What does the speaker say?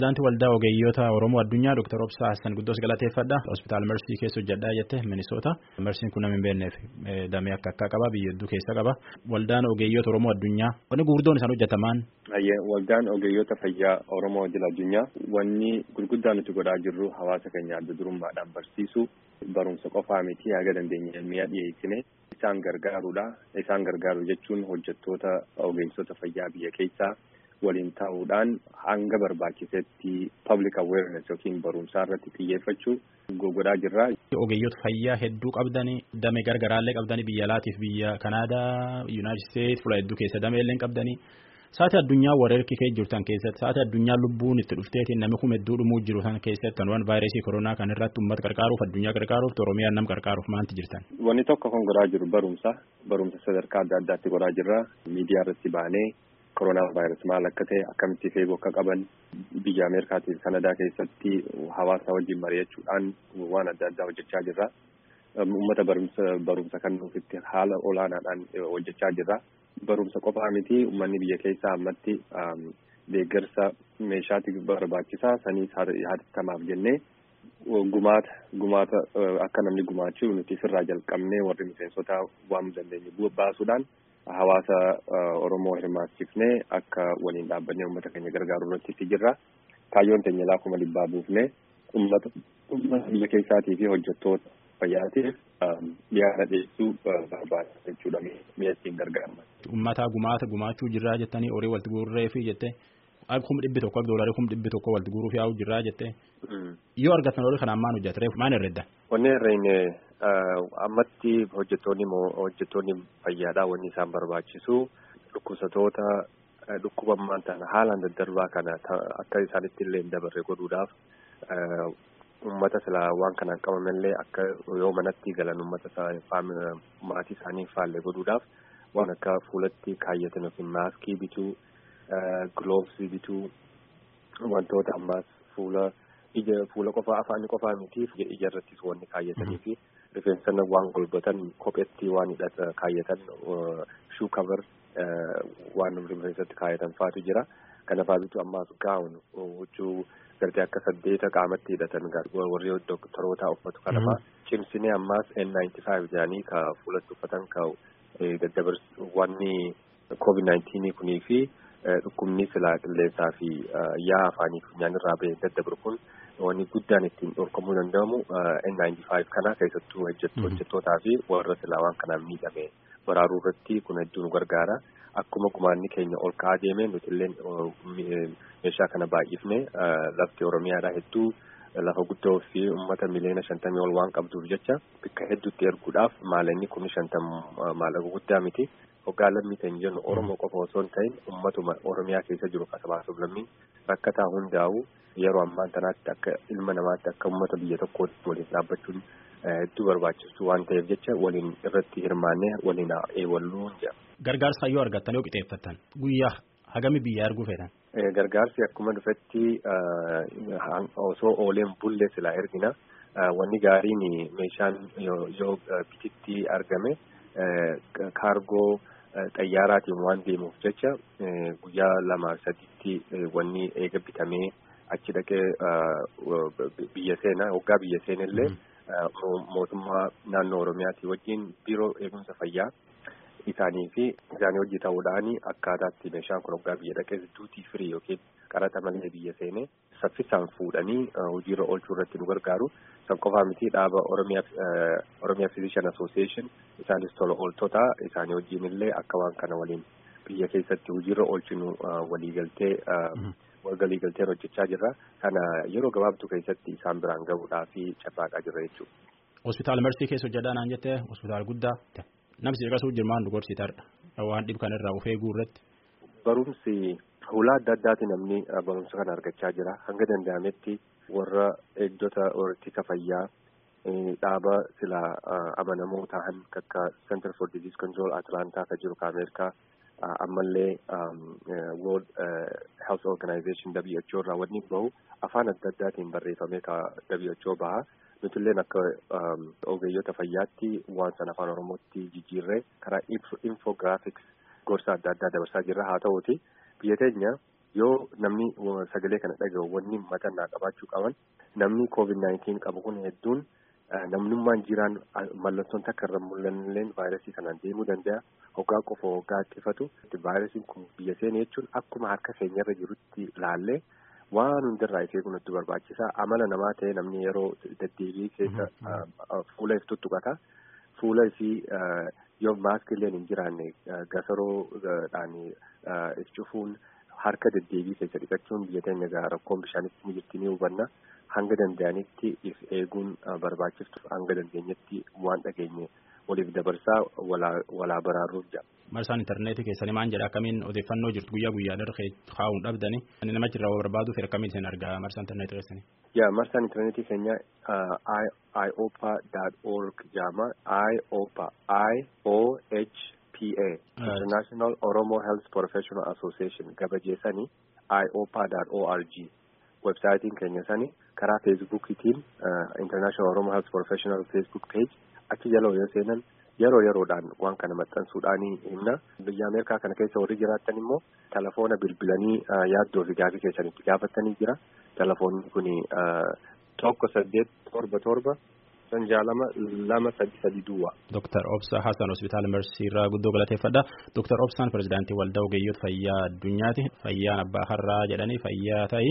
Pireezidaantii Waldaa Ogeeyyoota Oromoo Addunyaa Dr. Obsaa Hassan Guddoos galateeffadha. Hospitaal Mersii keessa hojjedhaa jette Minisoota. Mersiin kun nama hin beekneef damee akka akkaa qaba biyya hedduu keessa qaba. Waldaan Ogeeyyoota Oromoo Addunyaa wanni gurguddoon isaan hojjetaman. Waldaan Ogeeyyoota Fayyaa Oromoo Idil Addunyaa wanni gurguddaan nuti godhaa jirru hawaasa keenya adda durummaadhaan barsiisuu barumsa qofaa miti haga dandeenye mi'a dhiyeessine isaan gargaaruudha. Isaan gargaaru jechuun hojjettoota ogeessota fayyaa biyya keessaa waliin ta'uudhaan hanga barbaachisetti public awareness yookiin barumsaa irratti xiyyeeffachuu godhaa jirra. Ogeeyyoota fayyaa hedduu qabdanii damee gargaraallee qabdanii biyya alaatiif biyya Kanaadaa, Yuunaayitid Isteetsi fuula hedduu keessa damee illee qabdanii. Saati addunyaa wareerki kee jirtan keessatti saati addunyaa lubbuun itti dhufteetiin namni kun hedduu dhumuu jiru san keessatti waan vaayirasii koronaa kan irratti uummata gargaaruuf addunyaa gargaaruuf Oromiyaan nam gargaaruuf maanti jirtan. Wanni tokko kan godhaa jiru barumsa barumsa sadarkaa adda addaatti godhaa jirra miidiyaa irratti baanee koronaa vaayirasii maal akka ta'e akkamitti eeguu akka qaban biyya Ameerikaatii fi Kanadaa keessatti hawaasa wajjin mari'achuudhaan waan adda addaa hojjechaa jirra. Uummata barumsa kennuufitti haala olaanaadhaan hojjechaa jirra. Barumsa qofaa miti uummanni biyya keessaa ammatti deeggarsa meeshaatti barbaachisaa saniis hatattamaaf jennee gumaata gumaata akka namni gumaachuu nuti sirraa jalqabnee warri miseensotaa waan dandeenye baasuudhaan hawaasa Oromoo hirmaachifnee akka waliin dhaabbannee uummata keenya gargaaru irratti itti jirra. Kaayyoon keenya laafuma dhibbaa buufnee uummata biyya keessaatii fi hojjettoota fayyaatiif dhiyaana dhiyeessuu barbaada jechuudha mi'a ittiin gargaaraman. Uummata gumaata gumaachuu jirraa jettanii horii walitti guurree fi jettee kum dhibbi tokko doolarii kum dhibbi tokko walitti guuruuf yaa'u jirraa jettee. Yoo argatan horii kanaan maan hojjeta reefu maan herredda? Wanni herreenne ammatti hojjettoonni hojjettoonni fayyaadhaa wanni isaan barbaachisu dhukkubsatoota dhukkubammaan ta'an haalaan daddarbaa kana akka isaanitti illee dabarre godhuudhaaf uummata silaa waan kanaan qabamallee akka yoo manatti galan uummata maatii isaanii faallee godhuudhaaf waan akka fuulatti kaayyatan yookiin maaskii bituu giloovsii bituu wantoota ammaas fuula ija fuula qofaa afaan qofaa miti ija irrattis wanni kaayyatanii fi rifeensa waan golbatan kopheetti waan hidhata kaayyatan shuu kavar waan rifeensatti kaayyatan faatu jira kana faabitu ammaas gaawun huccuu gartee akka saddeeta qaamatti hidhatan warri doktoroota uffatu kanafaa cimsinee ammaas N95 jedhanii ka fuulatti uffatan ka daddabars wanni COVID-19 kunii fi dhukkubni silaa qilleensaa fi yaa afaanii funyaan irraa ba'e daddabru kun wanni guddaan ittiin dhorkamuu danda'amu N95 kana keessattuu hojjettootaa fi warra silaa waan kanaan miidhame baraaruu irratti kun hedduu nu gargaara. Akkuma gumaanni keenya ol ka'aa deeme nuti illee meeshaa kana baay'ifne lafti Oromiyaadhaa hedduu lafa guddoo fi uummata miliyoona shantamii ol waan qabduuf jecha bakka hedduutti erguudhaaf maallaqa kun shantam maallaqa guddaa miti. Hoggaa lammii kan jennu Oromoo qofa osoo hin ta'in uummatuma Oromiyaa keessa jiru kasabaasuuf lammiin rakkataa hundaa'u yeroo ammaan tanaatti akka ilma namaatti akka uummata biyya tokkootti waliin dhaabbachuun hedduu barbaachisu waan ta'eef jecha waliin irratti hirmaannee waliin eewwalluun jedhama. Gargaarsa yoo argattan yoo qixeeffattan guyyaa hagami biyya arguu feetan? Gargaarsi akkuma dhufetti osoo ooleen bulle silaa ergina. Wanni gaariin meeshaan yoo bititti argame kaargoo xayyaaraatiin waan deemuuf jecha guyyaa lama sadiitti wanni eega bitamee achi dhaqee biyya seenaa waggaa biyya seenillee mootummaa naannoo Oromiyaatii wajjin biiroo eegumsa fayyaa isaanii fi isaanii hojii ta'uudhaan akkaataatti meeshaan kun waggaa biyya dhaqee duutii firii yookiin qaraxa malee biyya seenee saffisaan fuudhanii hojiirra oolchuu irratti nu gargaaru. San qofaa miti dhaaba Oromiyaa Physician Association isaanis tola ooltota isaanii wajjin illee akka waan kana waliin biyya keessatti hojiirra oolchinu waliigaltee waliigalteen hojjechaa jirra. Kana yeroo gabaabduu keessatti isaan biraan gahuudhaa fi carraaqaa jirra jechuudha. Hospitaal Mersii keessa hojjetaa naan jettee hospitaal guddaa namsi caqasuu jirmaan nu gorsitarra waan dhib kan irraa of eeguu irratti. Barumsi hulaa adda addaati namni barumsa kana argachaa jira hanga danda'ametti warra eegdota hortiisa fayyaa dhaaba sila amanamoo ta'an akka Center for Disease Control Atlantaa ka jiru ka Ameerikaa ammallee World Health Organization WHO irraa wanni bahu afaan adda addaatiin barreeffamee WHO baha. Nutilleen akka ogeeyyota fayyaatti waan sana afaan Oromootti jijjiirree karaa infographics gorsa adda addaa dabarsaa jirra haa ta'uuti biyya teenya yoo namni sagalee kana dhaga'u wanni matannaa qabaachuu qaban namni COVID-19 qabu kun hedduun namnummaan jiraan mallattoon takka irra mul'annillee vaayirasii kanaan deemuu danda'a. Hoggaa qofa hoggaa ittifatu vaayirasiin kun biyya seene jechuun akkuma harka keenyarra jirutti laallee waan hundarraa ishee kun itti barbaachisaa amala namaa ta'e namni yeroo deddeebii keessa fuula if tuttuqata. Fuula isii yoo maaskilleen hin jiraanne gasaroodhaan if cufuun harka deddeebii keessa dhiqachuun biyya teenya rakkoon bishaanitti ni jirti ni hubanna. Hanga danda'anitti if eeguun barbaachiftu hanga dandeenyetti waan dhageenye waliif dabarsaa walaa baraaruuf jira. Marsaan intarneetii keessanii maal jedha akkamiin odeeffannoo jirtu guyyaa guyyaadhaan kaa'uun dhabdani nama jirra barbaaduuf akkamiin isin argaa marsaan intarneetii keessanii. Yaa marsaan intarneetii keenya iopa.org jedhama iopa i o h p a international oromo health professional association gabajeessanii iopa.org websaayitiin keenya sani karaa feesbuukiitiin international oromo health professional facebook page achi jala yoo seenan yeroo yeroodhaan waan kana maxxansuudhaan himna biyya ameerikaa kana keessa warri jiraattan immoo telefoona bilbilanii yaaddoo fi gaafii keessanitti gaafatanii jira telefoonni kun tokko saddeet torba torba sanjaalama lama sadi sadi duwwaa. Dooktar Obsa Hasan Hospitaal Mersii irraa guddoo galateeffadha. Dooktar Obsaan pirezidaantii waldaa ogeeyyoota fayyaa addunyaati. Fayyaan abbaa har'aa jedhanii fayyaa ta'i.